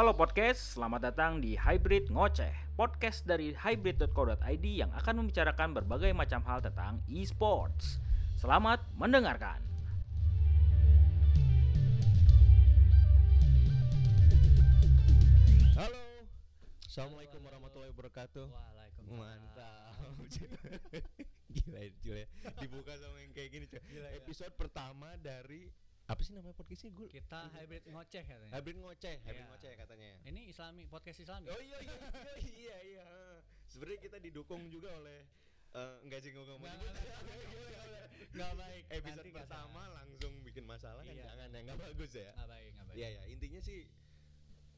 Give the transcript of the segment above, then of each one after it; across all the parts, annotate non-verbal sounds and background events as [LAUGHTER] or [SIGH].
Halo podcast, selamat datang di Hybrid Ngoceh Podcast dari hybrid.co.id yang akan membicarakan berbagai macam hal tentang e-sports Selamat mendengarkan Halo. Assalamualaikum warahmatullahi wabarakatuh. Waalaikumsalam. Mantap. [LAUGHS] Gila Cil ya. Dibuka sama yang kayak gini. Gila, ya. Episode pertama dari apa sih namanya podcastnya gue? Kita hybrid ngoceh katanya. Hybrid ngoceh, hybrid Iya. ngoceh katanya. Ini Islami podcast Islami. Oh iya iya iya iya iya. Sebenarnya kita didukung juga oleh eh, enggak sih ngomong Nggak, Nggak baik. Episode Nanti pertama langsung bikin masalah kan Iya. jangan ya bagus ya. Nggak baik, nggak baik. Iya ya, intinya sih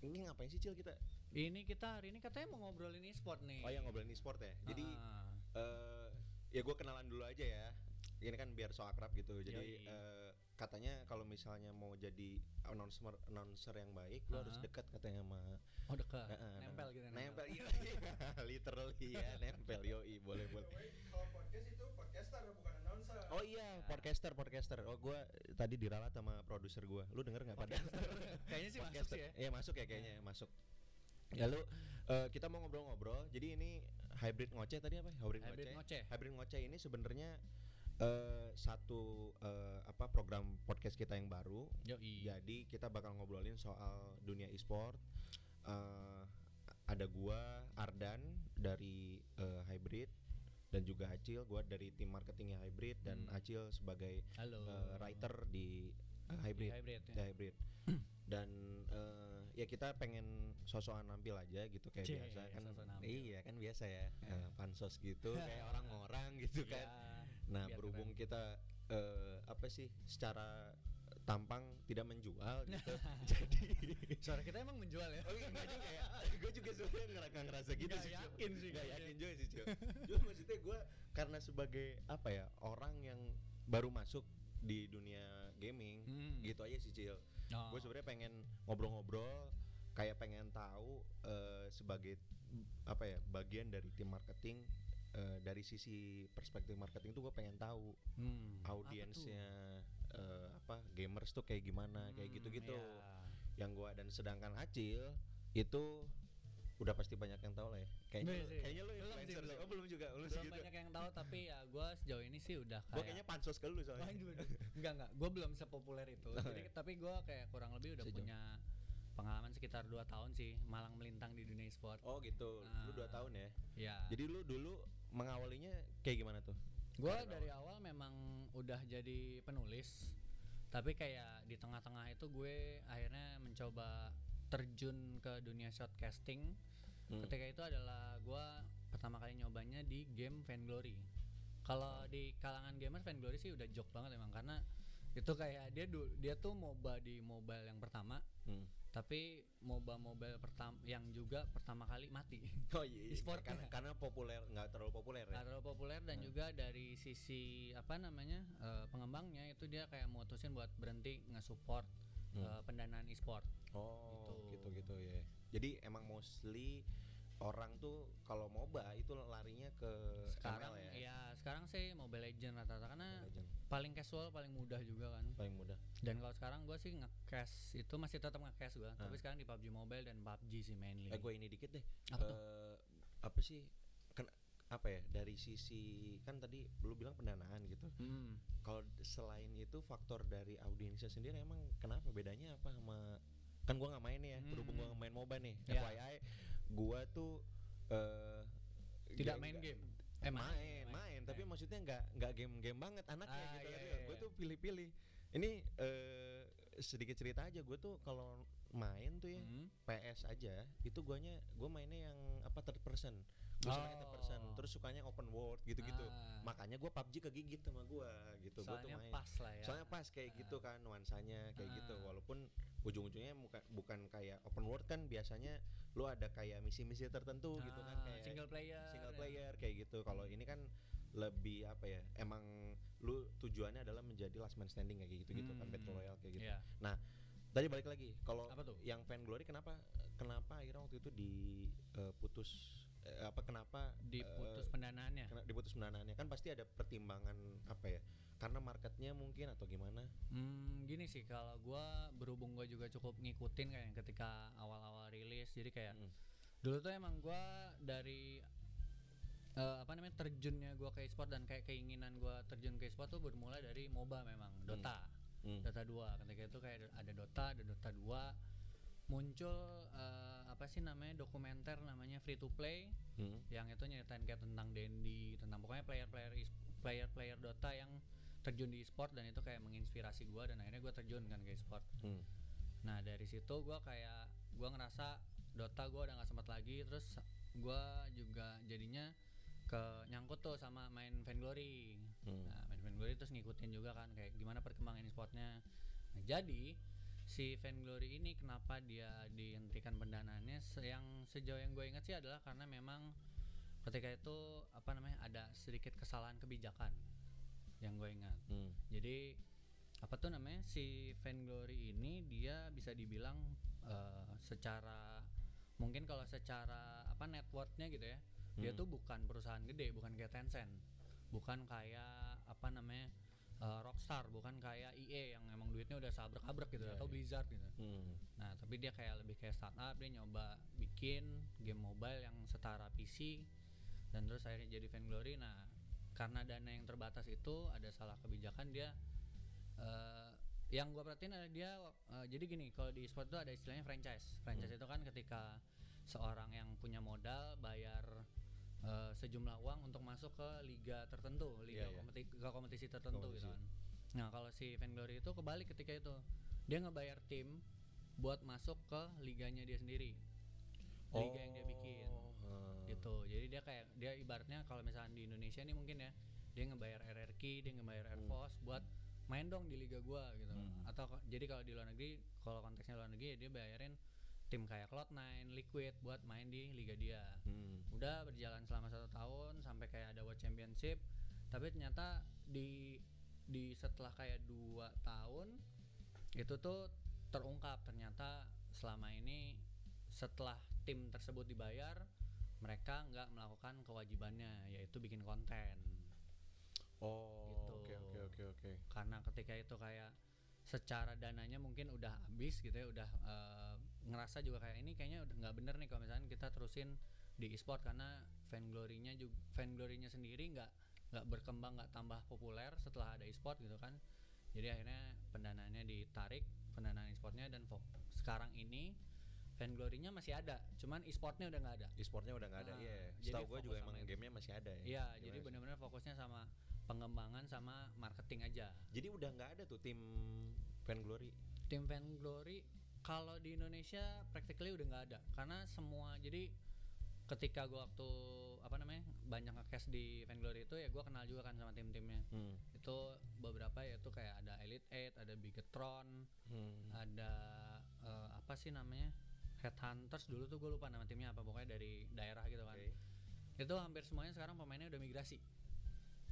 ini ngapain sih Cil kita? Ini kita hari ini katanya mau ngobrolin e-sport nih. Oh ya ngobrolin e-sport ya. Jadi Ah, eh ya gue kenalan dulu aja ya ini kan biar so akrab gitu jadi Yoi. eh, katanya kalau misalnya mau jadi announcer announcer yang baik lo harus dekat katanya sama oh dekat. Eh, eh, nempel gitu. nempel iya [LAUGHS] literally ya nempel yoi boleh boleh kalau podcast itu podcaster bukan announcer. oh iya podcaster podcaster oh gue tadi diralat sama produser gue lu denger nggak pada [LAUGHS] Kayaknya sih masuk Podcaster. sih ya. Iya masuk ya kayaknya masuk. Lalu eh, kita mau ngobrol-ngobrol. Jadi ini hybrid ngoceh tadi apa? Hybrid, Hybrid ngoceh. Hybrid ngoceh ini sebenarnya eh, satu eh, apa program podcast kita yang baru. Yoi. Jadi kita bakal ngobrolin soal dunia e-sport. Eh, ada gua Ardan dari eh, Hybrid dan juga Acil, gua dari tim marketingnya Hybrid dan Hmm. Acil sebagai Halo. eh, writer di eh, Hybrid. Hybrid. Ya, hybrid. [CLEARS THROAT] Dan eh, ya kita pengen sosokan nampil aja gitu kayak Cie, biasa kan. Iya kan biasa ya. eh, pansos gitu kayak [LAUGHS] orang-orang gitu kan. Nah, biar berhubung keren. kita eh, apa sih secara tampang tidak menjual [LAUGHS] gitu. Jadi Suara kita emang menjual ya. Oh iya enggak juga ya. [LAUGHS] gue juga sebenarnya nggak ngerasa gitu Nggak sih. Yakin sih kayaknya. yakin juga sih, Cil. [LAUGHS] Cuma maksudnya gue karena sebagai apa ya orang yang baru masuk di dunia gaming Hmm. gitu aja sih Cil. Oh. Gue sebenarnya pengen ngobrol-ngobrol kayak pengen tahu eh, sebagai apa ya bagian dari tim marketing eh, dari sisi perspektif marketing tuh gue pengen tahu Hmm, apa tuh? audiensnya eh, apa gamers tuh kayak gimana kayak Hmm, gitu-gitu iya. yang gua dan sedangkan Acil itu udah pasti banyak yang tahu lah ya kayaknya Belum lu- sih. kayaknya lu Belum sih, influencer belum. sih. oh belum juga lu Belum segitu banyak yang tahu tapi ya gue sejauh ini sih udah kayak gua kayaknya pansos ke lu soalnya Waduh, enggak enggak, gue belum sepopuler itu. Oh, Jadi, iya. tapi gue kayak kurang lebih udah Sejauh. punya pengalaman sekitar 2 tahun sih malang melintang di dunia e-sport. oh gitu lu dua Ah. tahun ya Ya. jadi lu dulu mengawalinya kayak gimana tuh gue karir dari awal memang udah jadi penulis. Tapi kayak di tengah-tengah itu gue akhirnya mencoba terjun ke dunia shortcasting. Hmm. Ketika itu adalah gue pertama kali nyobanya di game Vainglory. Kalau di kalangan gamers Vainglory sih udah jok banget emang karena itu kayak dia dia tuh MOBA di mobile yang pertama Hmm. Tapi MOBA mobile pertama yang juga pertama kali mati [LAUGHS] oh iya, iya. E-sport. karena karena populer nggak terlalu populer ya nggak terlalu populer dan Nah. juga dari sisi apa namanya eh, pengembangnya itu dia kayak mutusin buat berhenti nge-support Hmm. eh, pendanaan e-sport oh Gitu. gitu gitu ya jadi emang mostly orang tuh kalau MOBA itu larinya ke sekarang ML ya ya sekarang sih Mobile Legend rata-rata karena Legend. paling casual paling mudah juga kan paling mudah dan kalau sekarang gue sih nge-cash itu masih tetap nge-cash gue tapi Ah. sekarang di PUBG Mobile dan PUBG sih mainly Eh gue ini dikit deh. Apa tuh? Eh, apa sih? Ken, apa ya? Dari sisi kan tadi lu bilang pendanaan gitu. Hmm. Kalau selain itu faktor dari audiensnya sendiri emang kenapa bedanya apa sama kan gua nggak main nih ya, berhubung gua Hmm. nggak main MOBA nih. Ya. FYI, gua tuh eh tidak main nggak- game? Eh, Eh, main, main, tapi maksudnya nggak nggak game-game banget anaknya Ah, gitu. iya, iya, Gue iya. tuh pilih-pilih. Ini eh sedikit cerita aja, gue tuh kalau main tuh ya Hmm. PS aja itu guanya gue mainnya yang apa third person gue sukanya third person Oh. terus sukanya open world gitu-gitu Ah. makanya gue PUBG kegigit sama gue gitu gue tuh soalnya main pas lah ya soalnya pas kayak Ah. gitu kan nuansanya kayak gitu Ah. walaupun ujung-ujungnya muka- bukan kayak open world kan biasanya lu ada kayak misi-misi tertentu gitu kan Ah, kayak single player single ya. player kayak gitu kalau ini kan lebih apa ya emang lu tujuannya adalah menjadi last man standing kayak gitu gitu kan Hmm. battle royale kayak gitu Iya. Tadi balik lagi, kalau yang fan glory kenapa kenapa akhirnya waktu itu diputus eh, apa kenapa diputus eh, pendanaannya kena- diputus pendanaannya kan pasti ada pertimbangan apa ya? Karena marketnya mungkin atau gimana? Hmm, gini sih kalau gua berhubung gua juga cukup ngikutin kayak ketika awal-awal komentaris jadi kayak Mm. dulu tuh emang gua dari eh, apa namanya terjunnya gua ke e-sport dan kayak keinginan gua terjun ke e-sport tuh bermula dari MOBA memang Dota Hmm. Dota 2 ketika itu kayak ada Dota ada Dota 2 muncul eh, apa sih namanya dokumenter namanya free to play Hmm. yang itu nyeritain kayak tentang Dendi tentang pokoknya player-player is- player-player Dota yang terjun di e-sport dan itu kayak menginspirasi gua dan akhirnya gua terjun kan ke e-sport Hmm. Nah dari situ gua kayak gua ngerasa Dota gua udah nggak sempat lagi terus gua juga jadinya ke nyangkut tuh sama main Vainglory. Hmm. Nah main Vainglory terus ngikutin juga kan kayak gimana perkembangan e-sportnya. Nah jadi si Vainglory ini kenapa dia dihentikan pendanaannya yang sejauh yang gue ingat sih adalah karena memang ketika itu apa namanya ada sedikit kesalahan kebijakan yang gue ingat. Hmm. Jadi apa tuh namanya si Vainglory ini dia bisa dibilang eh, secara mungkin kalau secara apa networknya gitu ya dia Hmm. tuh bukan perusahaan gede bukan kayak Tencent bukan kayak apa namanya eh, Rockstar bukan kayak EA yang emang duitnya udah sabrek-abrek gitu Iya, atau iya. Blizzard gitu Hmm. Nah, tapi dia kayak lebih kayak startup, dia nyoba bikin game mobile yang setara PC dan terus akhirnya jadi Vainglory. Nah, karena dana yang terbatas itu ada salah kebijakan dia eh yang gua perhatiin adalah dia eh, jadi gini, kalau di e-sport itu ada istilahnya franchise. Franchise Hmm. itu kan ketika seorang yang punya modal bayar eh, sejumlah uang untuk masuk ke liga tertentu, liga Iya, iya. kompeti- ke kompetisi tertentu gitu Kompetisi. kan. Nah, kalau si Vainglory itu kebalik ketika itu. Dia ngebayar tim buat masuk ke liganya dia sendiri. Liga yang dia bikin. Hmm. Gitu. Jadi dia kayak dia ibaratnya kalau misalnya di Indonesia nih mungkin ya, dia ngebayar RRQ, dia ngebayar Air Hmm. Force buat main dong di liga gua gitu. Hmm. Atau jadi kalau di luar negeri, kalau konteksnya luar negeri ya dia bayarin tim kayak Cloud9, Liquid buat main di liga dia Hmm. udah berjalan selama satu tahun sampai kayak ada World Championship tapi ternyata di di setelah kayak dua tahun itu tuh terungkap ternyata selama ini setelah tim tersebut dibayar mereka nggak melakukan kewajibannya yaitu bikin konten Oh, Gitu. oke oke oke oke. karena ketika itu kayak secara dananya mungkin udah habis gitu ya udah eh, ngerasa juga kayak ini kayaknya udah nggak bener nih kalau misalnya kita terusin di e-sport karena Vainglory-nya juga Vainglory-nya sendiri nggak nggak berkembang nggak tambah populer setelah ada e-sport gitu kan jadi akhirnya pendanaannya ditarik pendanaan e-sportnya dan fo- sekarang ini Vainglory-nya masih ada cuman e-sportnya udah nggak ada E-sportnya udah nggak ada, Ah, iya. jadi Setahu gue juga emang gamenya masih ada ya. iya jadi sih? benar-benar fokusnya sama pengembangan sama marketing aja Jadi udah nggak ada tuh tim Vainglory. tim Vainglory kalau di Indonesia practically udah nggak ada karena semua jadi ketika gua waktu apa namanya banyak nge di Vainglory itu ya gua kenal juga kan sama tim-timnya Hmm. itu beberapa yaitu kayak ada Elite Eight ada Bigetron Hmm. ada eh, apa sih namanya Headhunters dulu tuh gue lupa nama timnya apa pokoknya dari daerah gitu kan Oke. itu hampir semuanya sekarang pemainnya udah migrasi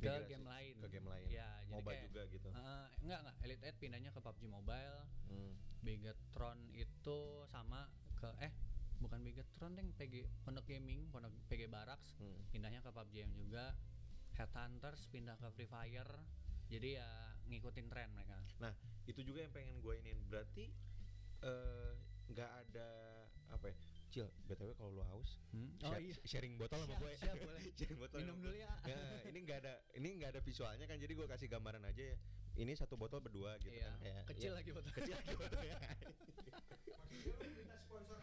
ke game lain Ke game lain. ya jadi MOBA kayak juga gitu. eh, enggak enggak Elite Eight pindahnya ke PUBG Mobile Hmm. Bigetron itu sama ke eh bukan Bigetron deng PG Pondok Gaming Pondok PG Barracks Hmm. pindahnya ke PUBG juga Headhunters pindah ke Free Fire jadi ya ngikutin tren mereka Itu juga yang pengen gue iniin. Berarti eh, nggak ada apa ya? Cil, BTW kalau lu haus, oh share- iya sharing botol sama gue. siap, boleh. [LAUGHS] sharing botol. minum dulu ya Ya, [LAUGHS] ini nggak ada ini nggak ada visualnya kan jadi gue kasih gambaran aja ya. Ini satu botol berdua gitu iya kan kayak kecil ya, lagi botol kecil lagi. [LAUGHS] Maksudnya lu minta sponsor.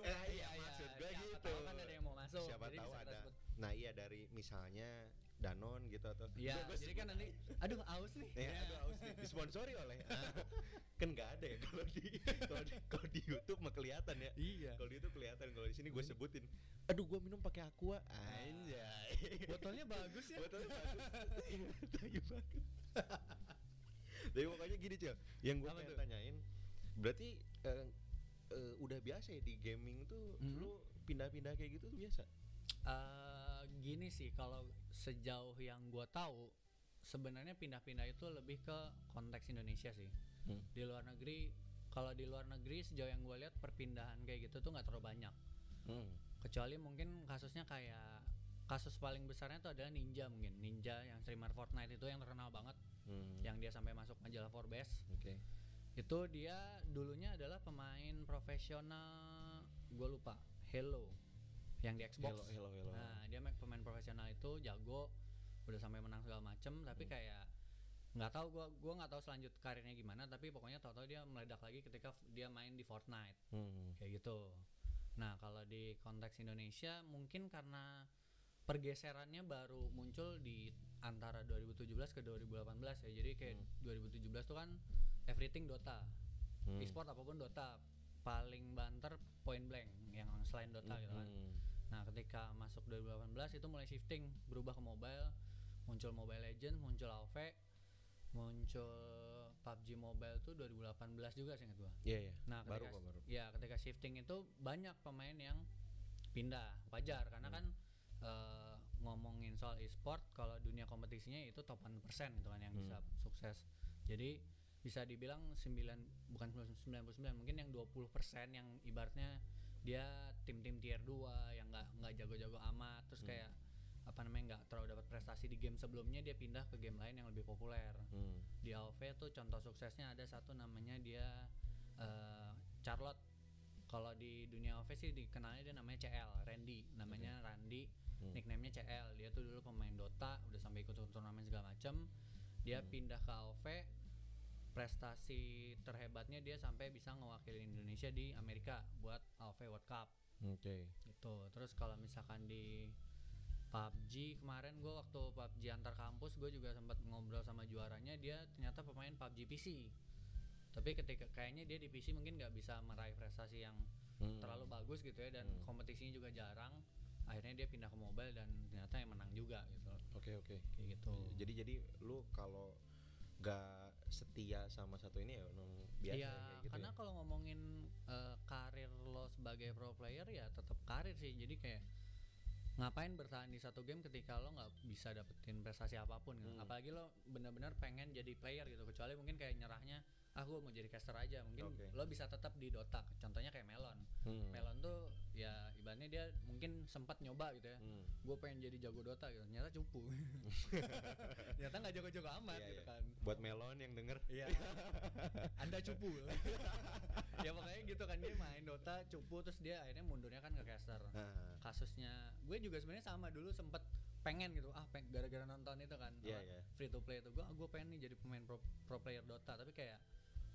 Eh, iya, maksud gue siapa gitu. tahu kan ada yang mau masuk Siapa jadi tahu ada. sebut. Nah iya dari misalnya Danon gitu atau iya jadi kan nanti aduh aus nih Ya, aduh haus nih, disponsori oleh kan nggak ada ya kalau di kalau di YouTube mah kelihatan ya. Iya. Kalau di YouTube kelihatan kalau di sini gue sebutin. Aduh gue minum pakai aqua. Anjay. Botolnya bagus ya. Botolnya [LAUGHS] bagus. Tayu banget. [LAUGHS] Tapi pokoknya gini cil. Yang gue pengen tanyain berarti eh, eh, udah biasa ya di gaming tuh Mhm. lu pindah-pindah kayak gitu tuh biasa? Eh, gini sih kalau sejauh yang gua tahu sebenarnya pindah-pindah itu lebih ke konteks Indonesia sih. Hmm. di luar negeri kalau di luar negeri sejauh yang gue lihat perpindahan kayak gitu tuh nggak terlalu banyak hmm. kecuali mungkin kasusnya kayak kasus paling besarnya itu adalah Ninja mungkin Ninja yang streamer Fortnite itu yang terkenal banget Hmm. yang dia sampai masuk majalah Forbes oke itu dia dulunya adalah pemain profesional gue lupa Hello yang di Xbox Hello, hello, hello. nah dia pemain profesional itu jago udah sampai menang segala macem tapi Hmm. kayak nggak tahu gua gua nggak tahu selanjut karirnya gimana tapi pokoknya tahu-tahu dia meledak lagi ketika dia main di Fortnite Hmm. kayak gitu. Nah kalau di konteks Indonesia mungkin karena pergeserannya baru muncul di antara 2017 ke 2018 ya. Jadi kayak 2017 tuh kan everything Dota, Hmm. e-sport apa pun Dota, paling banter point blank yang selain Dota gitu kan. Hmm. Nah ketika masuk 2018 itu mulai shifting berubah ke mobile, muncul Mobile Legends, muncul AoV, muncul PUBG Mobile tuh 2018 juga sih gua. Iya, iya. Nah, baru kok baru. Ya, ketika shifting itu banyak pemain yang pindah. Wajar karena Hmm. kan eh, ngomongin soal e-sport kalau dunia kompetisinya itu topan persen gitu kan yang Hmm. bisa sukses. Jadi bisa dibilang 9 bukan 99 mungkin yang 20% yang ibaratnya dia tim-tim tier 2 yang nggak nggak jago-jago amat terus Hmm. kayak apa namanya nggak terlalu dapat prestasi di game sebelumnya dia pindah ke game lain yang lebih populer Hmm. di AoV tuh contoh suksesnya ada satu namanya dia eh, Charlotte kalau di dunia AoV sih dikenalnya dia namanya CL Randy namanya Randy Hmm. nicknamenya CL dia tuh dulu pemain Dota udah sampai ikut turnamen segala macem dia Hmm. pindah ke AoV prestasi terhebatnya dia sampai bisa ngewakilin Indonesia di Amerika buat AoV World Cup Oke. gitu terus kalau misalkan di PUBG kemarin gue waktu PUBG antar kampus gue juga sempat ngobrol sama juaranya dia ternyata pemain PUBG PC tapi ketika kayaknya dia di PC mungkin nggak bisa meraih prestasi yang Hmm. terlalu bagus gitu ya dan Hmm. kompetisinya juga jarang akhirnya dia pindah ke mobile dan ternyata yang menang juga gitu Oke, oke. kayak gitu Jadi jadi lu kalau gak setia sama satu ini ya memang biasa Iya, kayak gitu karena ya. kalau ngomongin eh, karir lo sebagai pro player ya tetap karir sih. Jadi kayak ngapain bertahan di satu game ketika lo nggak bisa dapetin prestasi apa pun gitu. Hmm. Apalagi lo benar-benar pengen jadi player gitu. Kecuali mungkin kayak nyerahnya, ah gue mau jadi caster aja. Mungkin Oke. lo bisa tetap di Dota. Contohnya kayak Melon. Hmm. Melon tuh ya ibaratnya dia mungkin sempat nyoba gitu ya. Hmm. Gue pengen jadi jago Dota gitu. Ternyata cupu. [LAUGHS] Ternyata nggak jago-jago amat Iya, gitu iya. kan. Buat melon yang denger Iya. [LAUGHS] Anda cupu. [LAUGHS] ya pokoknya gitu kan dia main Dota cupu terus dia akhirnya mundurnya kan ke caster. Nah, Kasusnya gue juga sebenarnya sama dulu sempet pengen gitu ah peng- gara-gara nonton itu kan apa, iya. free to play itu gue gue pengen nih jadi pemain pro, pro player Dota tapi kayak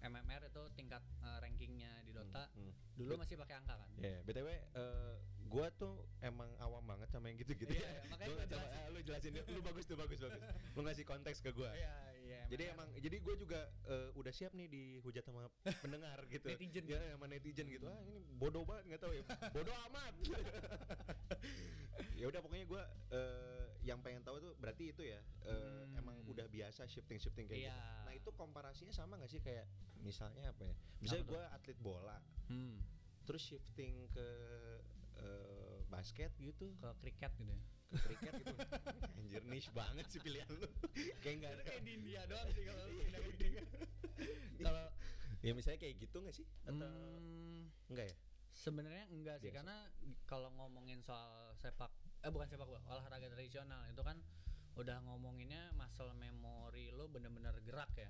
MMR itu tingkat eh, rankingnya di Dota hmm. dulu masih pakai angka kan Ya, BTW eh, gua tuh emang awam banget sama yang gitu-gitu Iya, ya. iya, makanya Gua gua coba- jelasin. ah, lu jelasin lu bagus tuh bagus bagus. Lu ngasih konteks ke gua. iya iya Jadi emang jadi gue juga eh, udah siap nih dihujat sama pendengar [LAUGHS] gitu. Netizen. Ya sama netizen gitu. Ah ini bodoh banget nggak tahu ya. [LAUGHS] Bodoh amat. [LAUGHS] [LAUGHS] ya udah pokoknya gue yang pengen tahu tuh berarti itu ya eh, Hmm. emang udah biasa shifting shifting kayak Iya. gitu. Nah itu komparasinya sama nggak sih kayak misalnya apa ya? Misalnya gue atlet bola, hmm, terus shifting ke eh, basket gitu, ke kriket gitu ya ke kriket gitu. [LAUGHS] Anjir niche banget sih pilihan lu. [LAUGHS] kayak nggak ada. kayak di India doang sih kalau lu pindah ke kriket kalau Ya misalnya kayak gitu nggak sih? Atau hmm, enggak ya? Sebenarnya enggak sih Biasa. karena kalau ngomongin soal sepak eh bukan sepak bola, olahraga tradisional itu kan udah ngomonginnya muscle memory lo bener-bener gerak ya.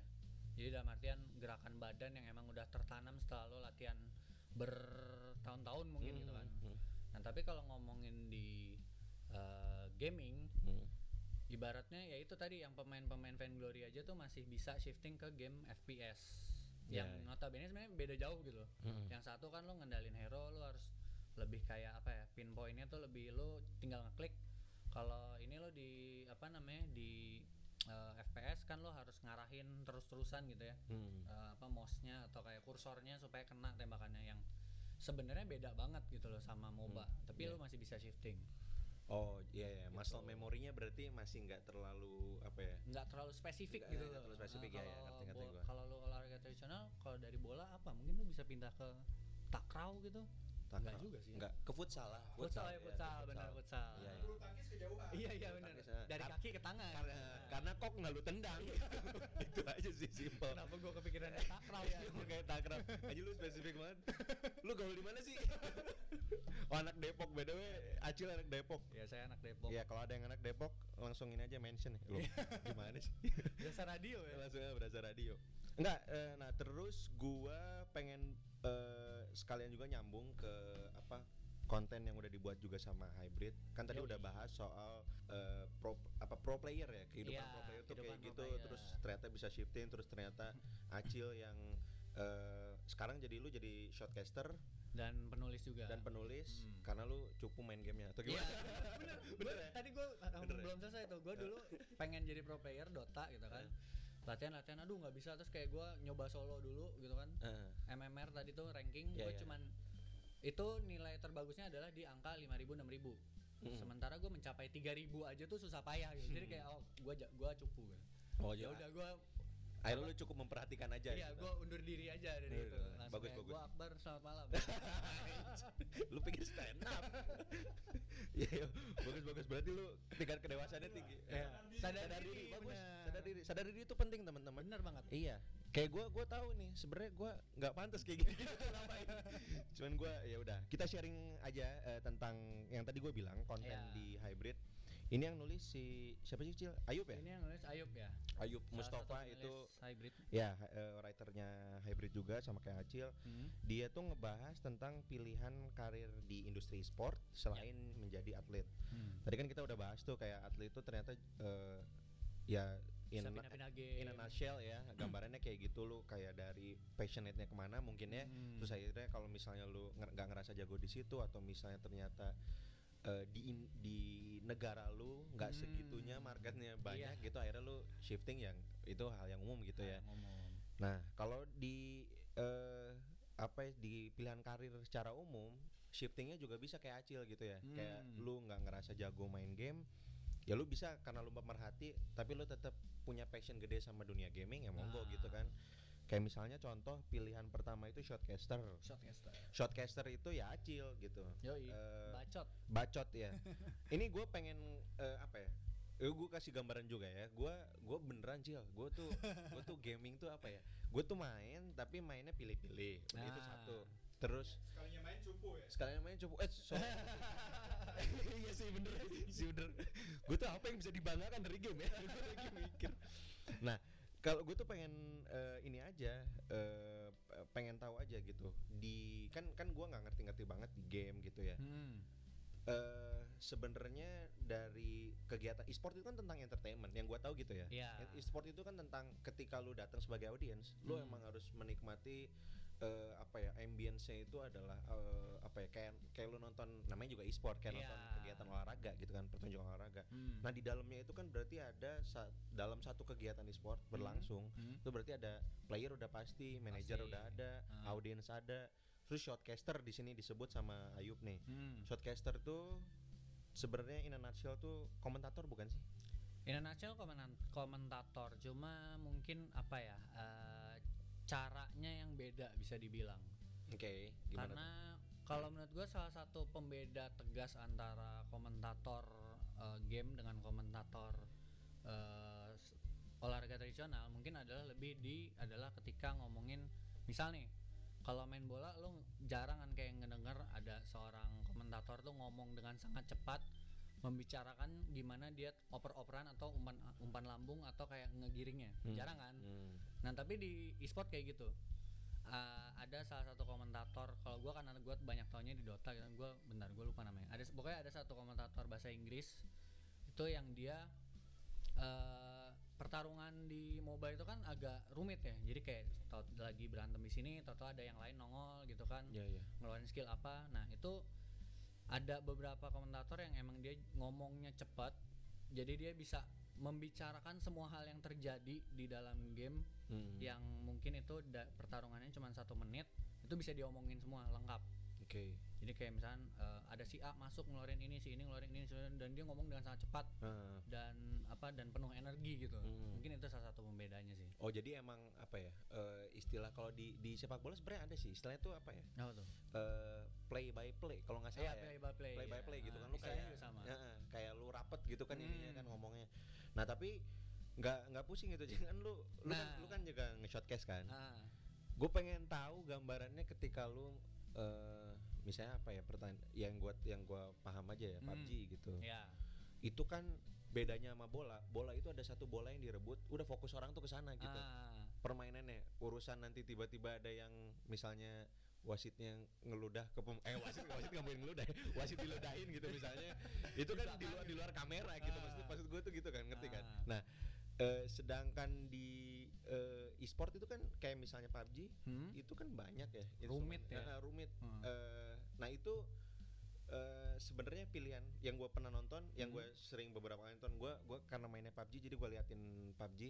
Jadi dalam artian gerakan badan yang emang udah tertanam setelah lo latihan bertahun-tahun mungkin gitu kan. Hmm, Nah, tapi kalau ngomongin di eh, gaming hmm, ibaratnya ya itu tadi yang pemain-pemain Vainglory aja tuh masih bisa shifting ke game FPS yang ya. notabene sebenarnya beda jauh gitu loh. hmm. Yang satu kan lo ngendalin hero lo harus lebih kayak apa ya pinpointnya tuh lebih lo tinggal ngeklik. Kalau ini lo di apa namanya di eh, FPS kan lo harus ngarahin terus-terusan gitu ya. Hmm. Eh, apa mouse-nya atau kayak kursornya supaya kena tembakannya yang sebenarnya beda banget gitu loh sama MOBA. Tapi iya. lo masih bisa shifting. Oh iya ya, muscle Gitu. memorinya berarti masih nggak terlalu apa ya? nggak terlalu spesifik Nggak- gitu nggak terlalu spesifik, ya, ya, kalau ngerti, ngerti gua. Kalau lu olahraga tradisional, kalau dari bola apa? Mungkin lu bisa pindah ke takraw gitu. Nggak juga sih ya. Enggak, ke futsal lah. Futsal ya, iya, futsal, ke benar futsal. Iya, iya. bulu tangkis kejauhan Iya iya benar. Dari Kar- kaki ke tangan. Karena karena kok nggak lu tendang. [LAUGHS] itu aja sih simpel. Kenapa gua kepikiran takraw ya? Kayak takrab. Aja lu spesifik banget. Lu gaul di mana sih? [LAUGHS] oh anak Depok BTW, Acil anak Depok. ya saya anak Depok. Iya, kalau ada yang anak Depok langsung ini aja mention ya. Lu gimana sih? Jasa radio ya. langsung aja berasa radio. Enggak, eh, nah terus gua pengen eh, sekalian juga nyambung ke apa konten yang udah dibuat juga sama hybrid kan tadi Yoi. udah bahas soal eh, pro apa pro player ya kehidupan Iya, pro player tuh kayak gitu player. terus ternyata bisa shifting terus ternyata [LAUGHS] Acil yang eh, sekarang jadi lu jadi shotcaster dan penulis juga dan penulis Hmm. karena lu cukup main gamenya atau gimana? [LAUGHS] bener, Bener Gua- ya? Tadi gue Bener ya? belum selesai tuh. Gue dulu pengen jadi pro player Dota gitu kan. Latihan latihan, aduh nggak bisa terus kayak gue nyoba solo dulu gitu kan. Eh, MMR tadi tuh ranking Iya, gue iya. cuman itu nilai terbagusnya adalah di angka 5000 6000. Mm. Sementara gue mencapai 3000 aja tuh susah payah gitu. Jadi kayak oh gue gua cupu gitu. oh ya udah gue akhirnya lu cukup memperhatikan aja iya gitu. gue undur diri aja dari Iya, itu. Langsung Bagus, kayak bagus. gue Akbar selamat malam. [LAUGHS] lu pikir stand up [LAUGHS] Iya, iya. bagus bagus berarti lu tingkat kedewasaannya tinggi Iya. sadar, Sadar diri, diri, bagus bener. sadar diri sadar diri itu penting teman-teman Bener banget. iya kayak gue gue tahu nih sebenarnya gue nggak pantas kayak gini [LAUGHS] cuman gue ya udah kita sharing aja eh, tentang yang tadi gue bilang konten Iya. di hybrid ini yang nulis si siapa sih Cil Ayub ya Ini yang nulis Ayub ya. Ayub Salah Mustafa itu hybrid. ya eh, writernya hybrid juga sama kayak Acil Hmm. dia tuh ngebahas tentang pilihan karir di industri sport selain menjadi atlet. Hmm. Tadi kan kita udah bahas tuh kayak atlet itu ternyata eh, ya in, pindah-pindah game. in a nutshell ya [CLEARS THROAT] gambarannya kayak gitu lu kayak dari passionate-nya ke mana mungkin ya. Hmm. Terus akhirnya kalau misalnya lu nggak ngerasa jago di situ atau misalnya ternyata eh, di di negara lu nggak Hmm. segitunya marketnya banyak Iya. gitu akhirnya lu shifting yang itu hal yang umum gitu ya. Ah, ngomong. Nah, kalau di eh, apa ya, di pilihan karir secara umum, shiftingnya juga bisa kayak acil gitu ya. Kayak Hmm. lu nggak ngerasa jago main game, ya lu bisa karena lu pemerhati, tapi lu tetap punya passion gede sama dunia gaming ya monggo Ah. gitu kan. Kayak misalnya contoh pilihan pertama itu shotcaster. Shotcaster. Shotcaster itu ya acil gitu. Yoi. Eh, Bacot. bacot ya. [LAUGHS] Ini gue pengen eh, apa ya? Eh, gue kasih gambaran juga ya. Gue gue beneran cil. Gue tuh gue tuh gaming tuh apa ya? Gue tuh main tapi mainnya pilih-pilih. Itu Ah. satu. Terus Sekalinya main cupu ya. sekalian main coba eh sorry. [LAUGHS] iya sih bener [LAUGHS] sih bener. Gue tuh apa yang bisa dibanggakan dari game ya? gue lagi mikir. Kalau gue tuh pengen eh, ini aja, eh, pengen tahu aja gitu. Di kan kan gue nggak ngerti-ngerti banget di game gitu ya Hmm. eh sebenarnya dari kegiatan e-sport itu kan tentang entertainment yang gua tahu gitu ya. E- E-sport itu kan tentang ketika lu datang sebagai audiens, lu Hmm. emang harus menikmati eh, apa ya ambience-nya itu adalah eh, apa ya kayak kayak lu nonton namanya juga e-sport kayak Iya. nonton kegiatan olahraga gitu kan pertunjukan olahraga. Hmm. Nah di dalamnya itu kan berarti ada sa- dalam satu kegiatan e-sport berlangsung Hmm. itu berarti ada player udah pasti, manajer udah ada, Ah. audiens ada, terus shotcaster di sini disebut sama Ayub nih. Hmm. Shotcaster tuh sebenarnya in a nutshell tuh komentator bukan sih? In a nutshell komentator cuma mungkin apa ya eh, caranya yang beda bisa dibilang. Oke, karena kalau menurut gue salah satu pembeda tegas antara komentator eh, game dengan komentator s- olahraga tradisional mungkin adalah lebih di adalah ketika ngomongin misal nih kalau main bola lo jarang kan kayak ngedenger ada seorang komentator tuh ngomong dengan sangat cepat membicarakan gimana dia oper-operan atau umpan umpan lambung atau kayak ngegiringnya Hmm. jarang kan Hmm. Nah tapi di e-sport kayak gitu Uh, ada salah satu komentator kalau gua karena gua banyak taunya di Dota gitu gua bentar gua lupa namanya ada pokoknya ada satu komentator bahasa Inggris itu yang dia uh, pertarungan di MOBA itu kan agak rumit ya jadi kayak tau lagi berantem di sini tau ada yang lain nongol gitu kan Iya, iya. ngeluarin skill apa nah itu ada beberapa komentator yang emang dia ngomongnya cepat jadi dia bisa membicarakan semua hal yang terjadi di dalam game Hmm. yang mungkin itu da- pertarungannya cuma satu menit itu bisa diomongin semua lengkap Oke. jadi kayak misalnya eh, ada si A masuk ngeluarin ini si ini ngeluarin ini dan dia ngomong dengan sangat cepat Ah. dan apa dan penuh energi gitu. Hmm. mungkin itu salah satu pembedanya sih. Oh jadi emang apa ya eh, istilah kalau di di sepak bola sebenarnya ada sih. Istilahnya tuh apa ya? Apa tuh? Eh, play by play. Kalau nggak salah Iya, ya. play by play, play by play gitu Ah, kan. Lu kayak sama. Ya, kayak lu rapet gitu kan ininya Hmm. kan ngomongnya. Nah tapi nggak nggak pusing gitu. [LAUGHS] Jangan lu lu kan Nah. lu kan juga nge-shotcase kan. Ah. Gue pengen tahu gambarannya ketika lu eh misalnya apa ya pertanyaan yang gua yang gua paham aja ya Hmm. PUBG gitu ya itu kan bedanya sama bola bola itu ada satu bola yang direbut udah fokus orang tuh ke sana gitu ah permainannya urusan nanti tiba-tiba ada yang misalnya wasitnya ngeludah ke pem eh wasit wasit nggak boleh ngeludah ya. wasit diludahin gitu misalnya itu kan di luar di luar kamera gitu maksud Ah. maksud gue tuh gitu kan ngerti kan Ah. nah eh, sedangkan di eh, e-sport itu kan kayak misalnya PUBG Hmm? itu kan banyak ya Rumit ya? Eh, rumit Hmm. Eh, nah itu eh, sebenarnya pilihan yang gue pernah nonton yang Hmm. gue sering beberapa kali nonton gue gue karena mainnya PUBG jadi gue liatin PUBG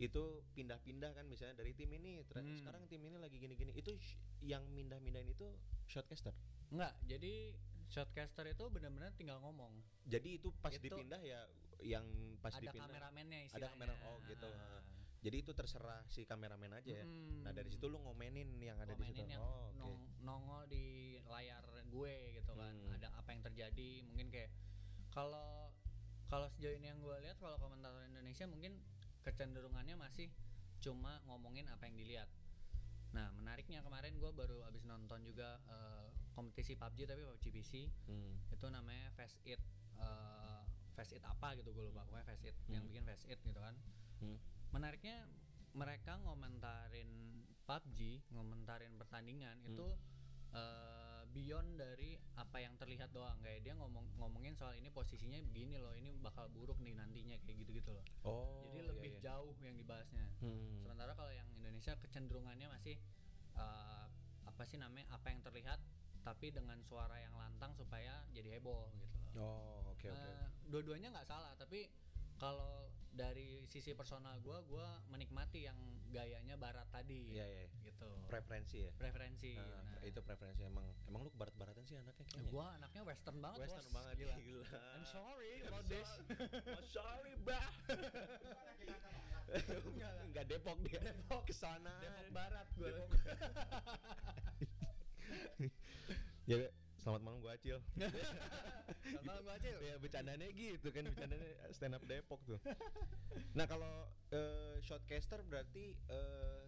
itu pindah-pindah kan misalnya dari tim ini Hmm. sekarang tim ini lagi gini-gini itu yang mindah-mindahin itu shotcaster Enggak, jadi shotcaster itu benar-benar tinggal ngomong. jadi itu pas Itu dipindah ya yang pas ada dipindah kameramennya ada istilahnya. kamera oh gitu Ah. Jadi itu terserah si kameramen aja ya Mm. nah dari situ lu ngomenin yang ada di situ yang oh nong- nongol di layar gue gitu kan Hmm. ada apa yang terjadi mungkin kayak kalau kalau sejauh ini yang gue lihat kalau komentator Indonesia mungkin kecenderungannya masih cuma ngomongin apa yang dilihat nah menariknya kemarin gue baru abis nonton juga eh, kompetisi PUBG tapi PUBG PC Hmm. itu namanya Fast It eh, Fast It apa gitu gue lupa pokoknya Fast It yang Hmm. bikin Fast It gitu kan Hmm. Menariknya mereka ngomentarin PUBG ngomentarin pertandingan Hmm. itu eh, beyond dari apa yang terlihat doang kayak dia ngomong ngomongin soal ini posisinya begini loh ini bakal buruk nih nantinya kayak gitu gitu loh oh jadi iya, lebih iya. jauh yang dibahasnya Hmm. sementara kalau yang Indonesia kecenderungannya masih eh, apa sih namanya apa yang terlihat tapi dengan suara yang lantang supaya jadi heboh gitu loh oh oke oke Eh, dua-duanya nggak salah tapi kalau dari sisi personal gue gue menikmati yang gayanya barat tadi iya iya gitu. Preferensi ya? Preferensi Ah, nah, itu preferensi. Emang emang lu barat-baratan sih anaknya kayaknya? Gue anaknya western banget western bos. banget gila. gila. I'm sorry I'm about this. [LAUGHS] Oh, sorry bah. Enggak Depok dia. Depok. Ke sana Depok Barat gue [LAUGHS] [LAUGHS] ya selamat malam gua Acil [LAUGHS] Selamat gue acil ya bercandanya gitu kan bercandanya stand up Depok tuh nah kalau eh, shotcaster berarti eh,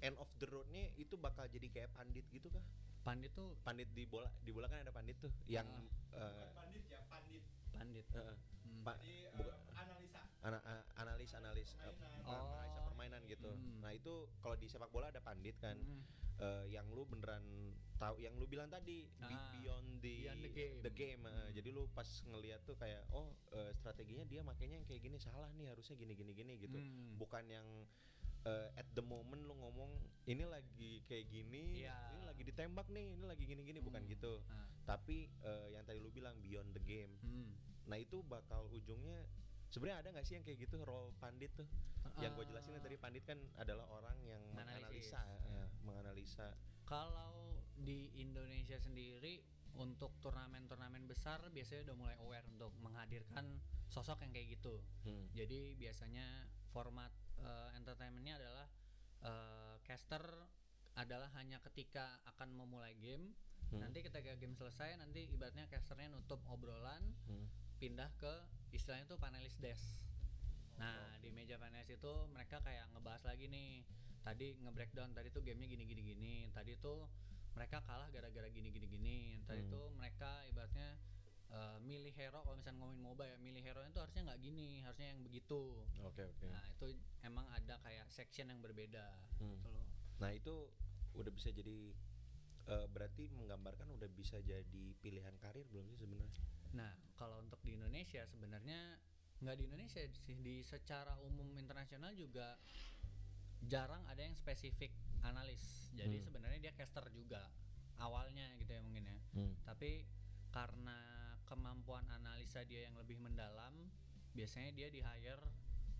end of the roadnya itu bakal jadi kayak pandit gitu kah pandit tuh pandit di bola di bola kan ada pandit tuh yang eh, Bukan pandit ya, pandit. pandit eh, Hmm. pa- Jadi eh, buka- analisa. ana- analis analis Permainan. Oh. analisa permainan gitu Hmm. nah itu kalau di sepak bola ada pandit kan Hmm. Eh, yang lu beneran tahu yang lu bilang tadi Ah, beyond the beyond the game. eh. Hmm. jadi lu pas ngelihat tuh kayak oh eh, strateginya dia makanya yang kayak gini salah nih harusnya gini gini gini gitu Hmm. bukan yang eh, at the moment lu ngomong ini lagi kayak gini Iya. ini lagi ditembak nih ini lagi gini gini bukan Hmm. gitu Nah, tapi eh, yang tadi lu bilang beyond the game hmm. nah itu bakal ujungnya sebenarnya ada nggak sih yang kayak gitu role pandit tuh yang gue jelasin tadi pandit kan adalah orang yang Menganalisis. menganalisa ya, menganalisa Kalau di Indonesia sendiri untuk turnamen-turnamen besar biasanya udah mulai aware untuk menghadirkan sosok yang kayak gitu. Hmm. Jadi biasanya format eh, entertainmentnya adalah eh, caster adalah hanya ketika akan memulai game. Hmm. Nanti ketika game selesai nanti ibaratnya casternya nutup obrolan Hmm. Pindah ke istilahnya tuh panelis desk. Nah di meja panelis itu mereka kayak ngebahas lagi nih. Tadi nge-breakdown tadi tuh gamenya gini gini gini. Tadi tuh mereka kalah gara-gara gini gini gini. Tadi Hmm. tuh mereka ibaratnya eh, milih hero kalau misalnya ngomongin MOBA ya milih hero itu harusnya nggak gini harusnya yang begitu oke oke nah itu emang ada kayak section yang berbeda Hmm. gitu loh nah itu udah bisa jadi eh, berarti menggambarkan udah bisa jadi pilihan karir belum sih sebenarnya Nah, kalau untuk di Indonesia sebenarnya nggak di Indonesia sih di secara umum internasional juga jarang ada yang spesifik analis. Jadi Hmm. sebenarnya dia caster juga awalnya gitu ya mungkin ya. Tapi karena kemampuan analisa dia yang lebih mendalam, biasanya dia di hire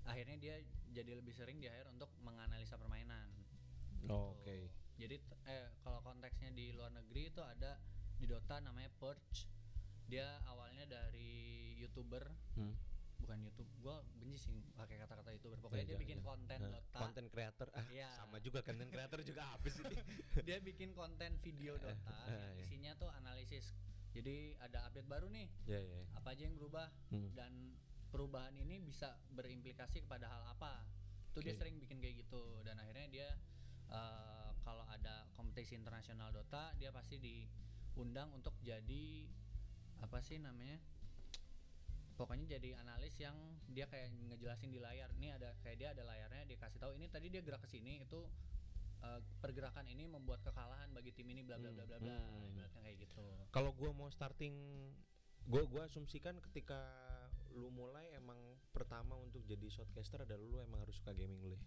akhirnya dia jadi lebih sering di hire untuk menganalisa permainan. Oh, Gitu. oke. Jadi t- eh kalau konteksnya di luar negeri itu ada di Dota namanya Purge. Dia awalnya dari YouTuber, Hmm. bukan YouTube. Gua benci sih pakai kata-kata YouTuber. Pokoknya Iya, dia iya, bikin iya. konten Nah, Dota. konten creator ah Iya. sama juga konten creator juga [LAUGHS] sih ini? dia bikin konten video Dota eh, yang iya. isinya tuh analisis. Jadi ada update baru nih, ya ya apa aja yang berubah Hmm. dan perubahan ini bisa berimplikasi kepada hal apa. Tuh dia Oke. sering bikin kayak gitu dan akhirnya dia eh, kalau ada kompetisi internasional Dota dia pasti diundang untuk jadi apa sih namanya? Pokoknya jadi analis yang dia kayak ngejelasin di layar. Nih ada kayak dia ada layarnya dia kasih tahu ini tadi dia gerak ke sini itu eh, pergerakan ini membuat kekalahan bagi tim ini bla bla bla bla bla Hmm. ibaratnya kayak gitu Kalau gua mau starting gua gua asumsikan ketika lu mulai emang pertama untuk jadi shotcaster adalah lu emang harus suka gaming dulu ya.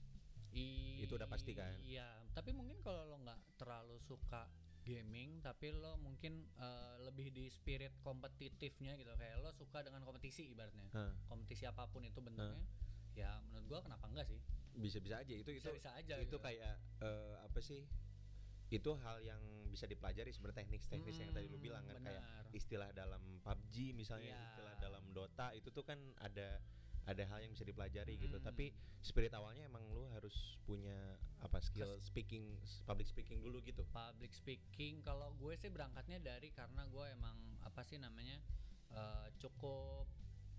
I- Itu udah pasti kan? Iya, tapi mungkin kalau lo nggak terlalu suka gaming, tapi lo mungkin eh, lebih di spirit kompetitifnya gitu, kayak lo suka dengan kompetisi ibaratnya, kompetisi apa pun itu bentuknya, ya menurut gua kenapa enggak sih? bisa-bisa aja itu itu Bisa-bisa aja itu gitu. kayak eh, apa sih? Itu hal yang bisa dipelajari sebenarnya teknik-teknis yang tadi lu Hmm, bilang kan kayak istilah dalam PUBG misalnya, Iya. istilah dalam Dota itu tuh kan ada ada hal yang bisa dipelajari gitu. Hmm. Tapi spirit awalnya emang lu harus punya apa skill speaking, public speaking dulu gitu. public speaking kalau gue sih berangkatnya dari karena gue emang apa sih namanya eh, cukup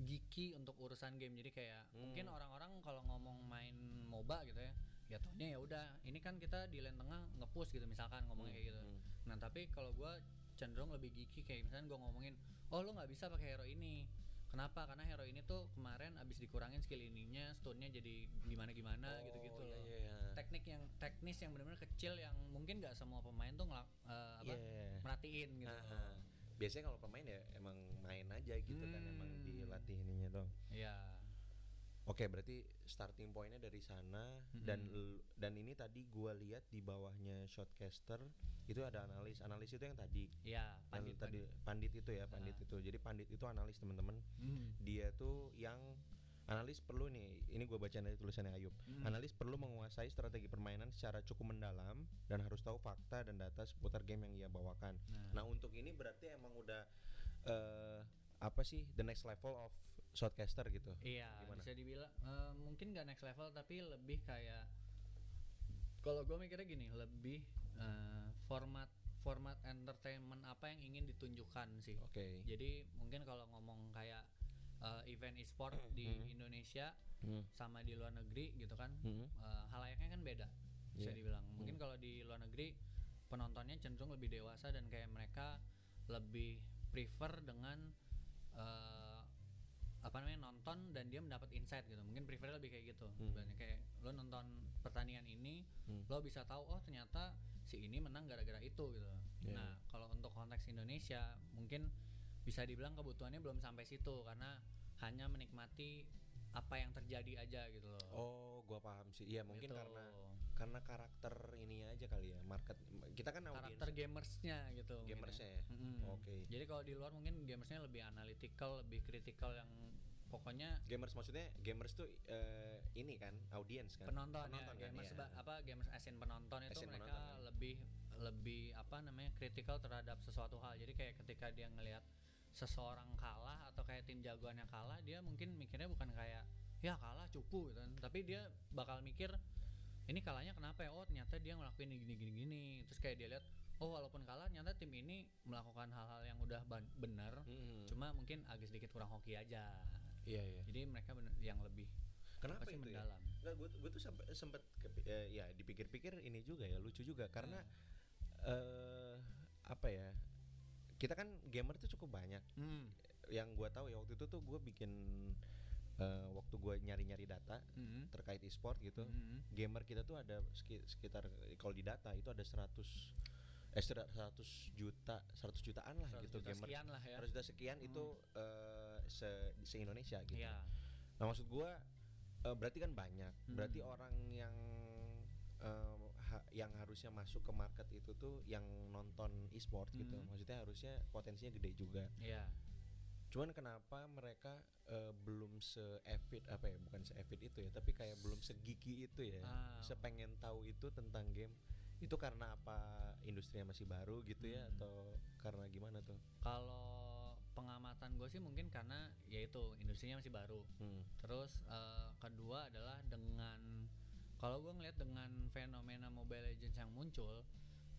geeky untuk urusan game jadi kayak Hmm. mungkin orang-orang kalau ngomong main MOBA gitu ya ya taunya ya udah ini kan kita di lane tengah ngepush gitu misalkan ngomongnya kayak gitu Hmm. nah tapi kalau gue cenderung lebih geeky kayak misalnya gue ngomongin oh lu nggak bisa pakai hero ini kenapa karena hero ini tuh kemarin abis dikurangin skill ininya stunnya jadi gimana gimana gitu gitu Oh, loh iya, iya. teknik yang teknis yang benar-benar kecil yang mungkin nggak semua pemain tuh ngelak, eh, apa Iya. merhatiin gitu. Aha. Biasanya kalau pemain ya emang main aja gitu kan emang Hmm. dilatih ininya dong. Iya. Oke, berarti starting pointnya dari sana dan l- dan ini tadi gua lihat di bawahnya shotcaster itu ada analis. Analis itu yang tadi Iya, pandit tadi pandit itu ya, pandit Ah. itu. Jadi pandit itu analis teman-teman. Hmm. Dia tuh yang analis perlu nih, ini gua baca dari tulisannya Ayub. Hmm. Analis perlu menguasai strategi permainan secara cukup mendalam dan harus tahu fakta dan data seputar game yang ia bawakan. Nah untuk ini berarti emang udah eh apa sih the next level of shotcaster gitu? Iya, Gimana? bisa dibilang eh, mungkin nggak next level tapi lebih kayak kalau gue mikirnya gini, lebih eh, format format entertainment apa yang ingin ditunjukkan sih. Oke. Jadi mungkin kalau ngomong kayak eh, event e-sport di Hmm. Indonesia Hmm. sama di luar negeri gitu kan, Hmm. eh, halayaknya kan beda bisa Iya. dibilang mungkin kalau di luar negeri penontonnya cenderung lebih dewasa dan kayak mereka lebih prefer dengan eh, apa namanya nonton dan dia mendapat insight gitu mungkin prefernya lebih kayak gitu Hmm. Ibaratnya kayak lo nonton pertandingan ini Hmm. lo bisa tahu oh ternyata si ini menang gara-gara itu gitu Iya, nah kalau untuk konteks Indonesia mungkin bisa dibilang kebutuhannya belum sampai situ karena hanya menikmati apa yang terjadi aja gitu loh Oh, gua paham sih. Iya, mungkin Gitu. karena karena karakter ini aja kali ya, market. Kita kan karakter gamersnya gitu mungkin gamersnya ya. ya. Mm-mm. Oke. Jadi kalau di luar mungkin gamersnya lebih analytical, lebih kritikal yang pokoknya Gamers maksudnya gamers tuh eh, ini kan audiens kan. penonton, Penonton ya, kan, gamers ba- apa gamers asin penonton itu As in mereka penonton, kan. lebih lebih apa namanya kritikal terhadap sesuatu hal. Jadi kayak ketika dia ngelihat seseorang kalah atau kayak tim jagoannya kalah, dia mungkin mikirnya bukan kayak ya kalah cupu gitu kan. Tapi dia bakal mikir ini kalahnya kenapa ya? Oh, ternyata dia ngelakuin ini gini gini gini. Terus kayak dia lihat oh walaupun kalah ternyata tim ini melakukan hal-hal yang udah benar. Mm-mm. Cuma mungkin agak sedikit kurang hoki aja. Iya, iya. Jadi mereka bener, yang lebih Kenapa ya? mendalam. Enggak, gue gue tuh sempat sempat ya dipikir-pikir ini juga ya lucu juga karena Nah. eh apa ya? Kita kan gamer tuh cukup banyak. Hmm. Yang gua tahu ya waktu itu tuh gue bikin eh, waktu gua nyari-nyari data Hmm. terkait e-sport gitu. Hmm. Gamer kita tuh ada seki- sekitar kalau di data itu ada 100 eh 100 juta 100 jutaan lah 100 gitu juta gamer. sekian lah ya. 100 juta sekian itu eh, se se Indonesia gitu. Iya. Nah maksud gua eh, berarti kan banyak. Berarti Hmm. orang yang eh, ha- yang harusnya masuk ke market itu tuh yang nonton e-sport gitu. Hmm. Maksudnya harusnya potensinya gede juga. Iya. Cuman kenapa mereka eh, belum se-avid apa ya? Bukan se-avid itu ya, tapi kayak belum segigi itu ya. Ah. Sepengen tahu itu tentang game. Itu karena apa industrinya masih baru gitu ya Hmm. atau karena gimana tuh? Kalau pengamatan gue sih mungkin karena yaitu industrinya masih baru. Hmm. Terus eh, kedua adalah dengan kalau gue ngeliat dengan fenomena Mobile Legends yang muncul,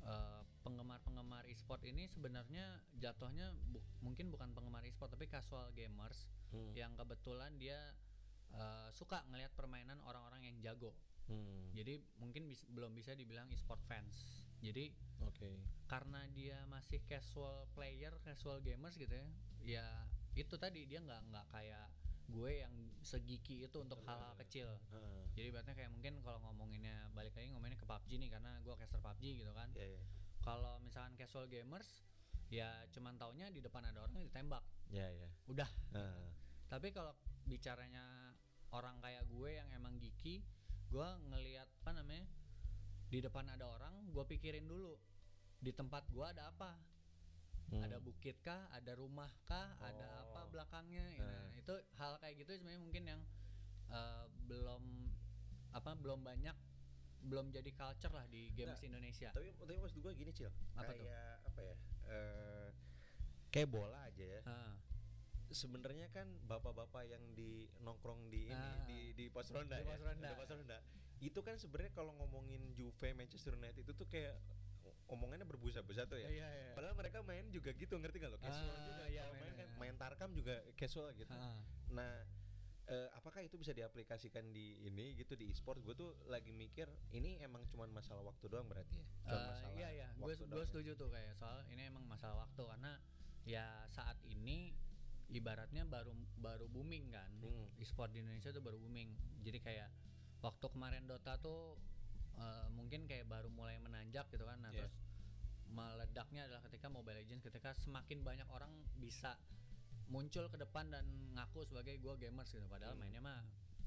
eh, penggemar-penggemar e-sport ini sebenarnya jatuhnya bu- mungkin bukan penggemar e-sport tapi casual gamers Hmm. yang kebetulan dia eh, suka ngelihat permainan orang-orang yang jago. Hmm. Jadi mungkin bis- belum bisa dibilang e-sport fans. Jadi Oke. karena dia masih casual player, casual gamers gitu ya, ya itu tadi dia nggak nggak kayak gue yang segiki itu untuk hal-hal kecil Heeh. jadi ibaratnya kayak mungkin kalau ngomonginnya balik lagi ngomonginnya ke PUBG nih karena gue caster PUBG gitu kan Iya, iya. Kalau misalkan casual gamers ya cuman taunya di depan ada orang ditembak Iya, iya. udah Heeh. tapi kalau bicaranya orang kayak gue yang emang geeky gue ngelihat apa namanya di depan ada orang gue pikirin dulu di tempat gue ada apa Hmm. ada bukit kah ada rumah kah ada apa Oh. belakangnya Ya, nah, itu hal kayak gitu sebenarnya mungkin yang eh, belum apa belum banyak belum jadi culture lah di games Nah, Indonesia Tapi tapi maksud gue gini, Cil. Apa tuh? kayak apa ya? eh kayak bola aja ya. Ah, Sebenarnya kan bapak-bapak yang di nongkrong di ini Ah. di di pos ronda Di ya. pos ronda. Di pos ronda. Itu kan sebenarnya kalau ngomongin Juve Manchester United itu tuh kayak omongannya berbusa-busa tuh ya. iya, iya. Padahal mereka main juga gitu, ngerti gak lo? Casual Ah, juga. iya, main main- kan main. main Tarkam juga casual gitu. Ah. Nah, eh, apakah itu bisa diaplikasikan di ini gitu di e-sport? Gue tuh lagi mikir ini emang cuman masalah waktu doang berarti ya. Cuma Eh, masalah iya iya, gue ya? setuju tuh kayak soal ini emang masalah waktu karena ya saat ini ibaratnya baru baru booming kan, Hmm. e-sport di Indonesia tuh baru booming. Jadi kayak waktu kemarin Dota tuh eh, mungkin kayak baru mulai menanjak gitu kan, nah Iya. terus meledaknya adalah ketika Mobile Legends ketika semakin banyak orang bisa muncul ke depan dan ngaku sebagai gue gamers gitu, padahal Hmm. mainnya mah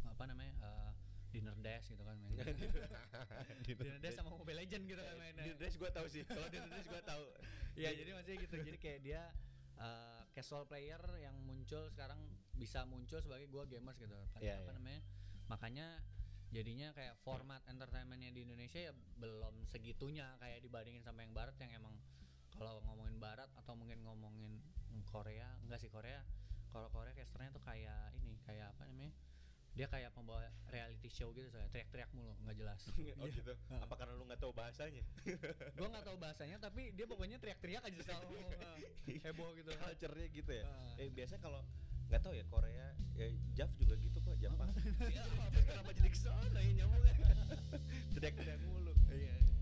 apa namanya eh, dinner dash gitu kan mainnya. [LAUGHS] dinner dash sama Mobile Legends gitu kan mainnya. Di dress gue tahu sih. Kalau di dress gue tahu. Iya jadi maksudnya gitu jadi kayak dia uh, casual player yang muncul sekarang bisa muncul sebagai gua gamers gitu apa, Iya, apa iya. namanya makanya jadinya kayak format entertainmentnya di Indonesia ya belum segitunya kayak dibandingin sama yang barat yang emang kalau ngomongin barat atau mungkin ngomongin Korea enggak sih Korea. Kalau Korea casternya tuh kayak ini kayak apa namanya? Dia kayak pembawa reality show gitu saya teriak-teriak mulu nggak jelas. [LAUGHS] Oh iya. gitu? Apa karena lu nggak tahu bahasanya? [LAUGHS] Gua nggak tahu bahasanya tapi dia pokoknya teriak-teriak aja sama [LAUGHS] oh, heboh gitu. Culturenya gitu ya? Uh. eh biasanya kalau nggak tahu ya Korea ya Jav juga gitu kok Jepang iya, kenapa jadi ke sana ya nyamuk teriak-teriak mulu. Iya. iya.